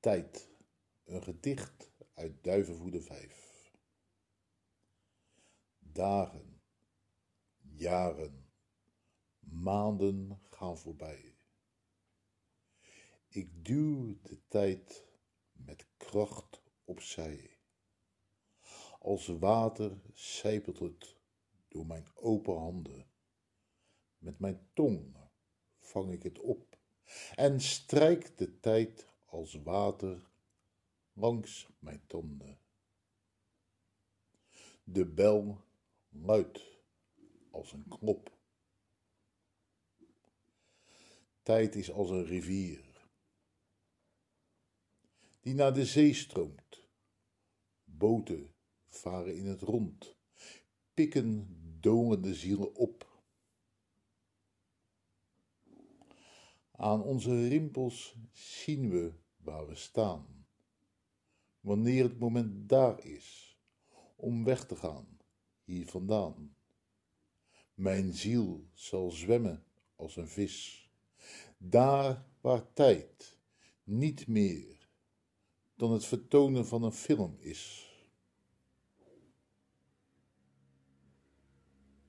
Tijd, een gedicht uit Duivenvoede 5. Dagen, jaren, maanden gaan voorbij. Ik duw de tijd met kracht opzij. Als water sijpelt het door mijn open handen. Met mijn tong vang ik het op en strijk de tijd als water langs mijn tanden. De bel luidt als een knop. Tijd is als een rivier die naar de zee stroomt. Boten varen in het rond, pikken domende zielen op. Aan onze rimpels zien we waar we staan, wanneer het moment daar is om weg te gaan hier vandaan. Mijn ziel zal zwemmen als een vis, daar waar tijd niet meer dan het vertonen van een film is.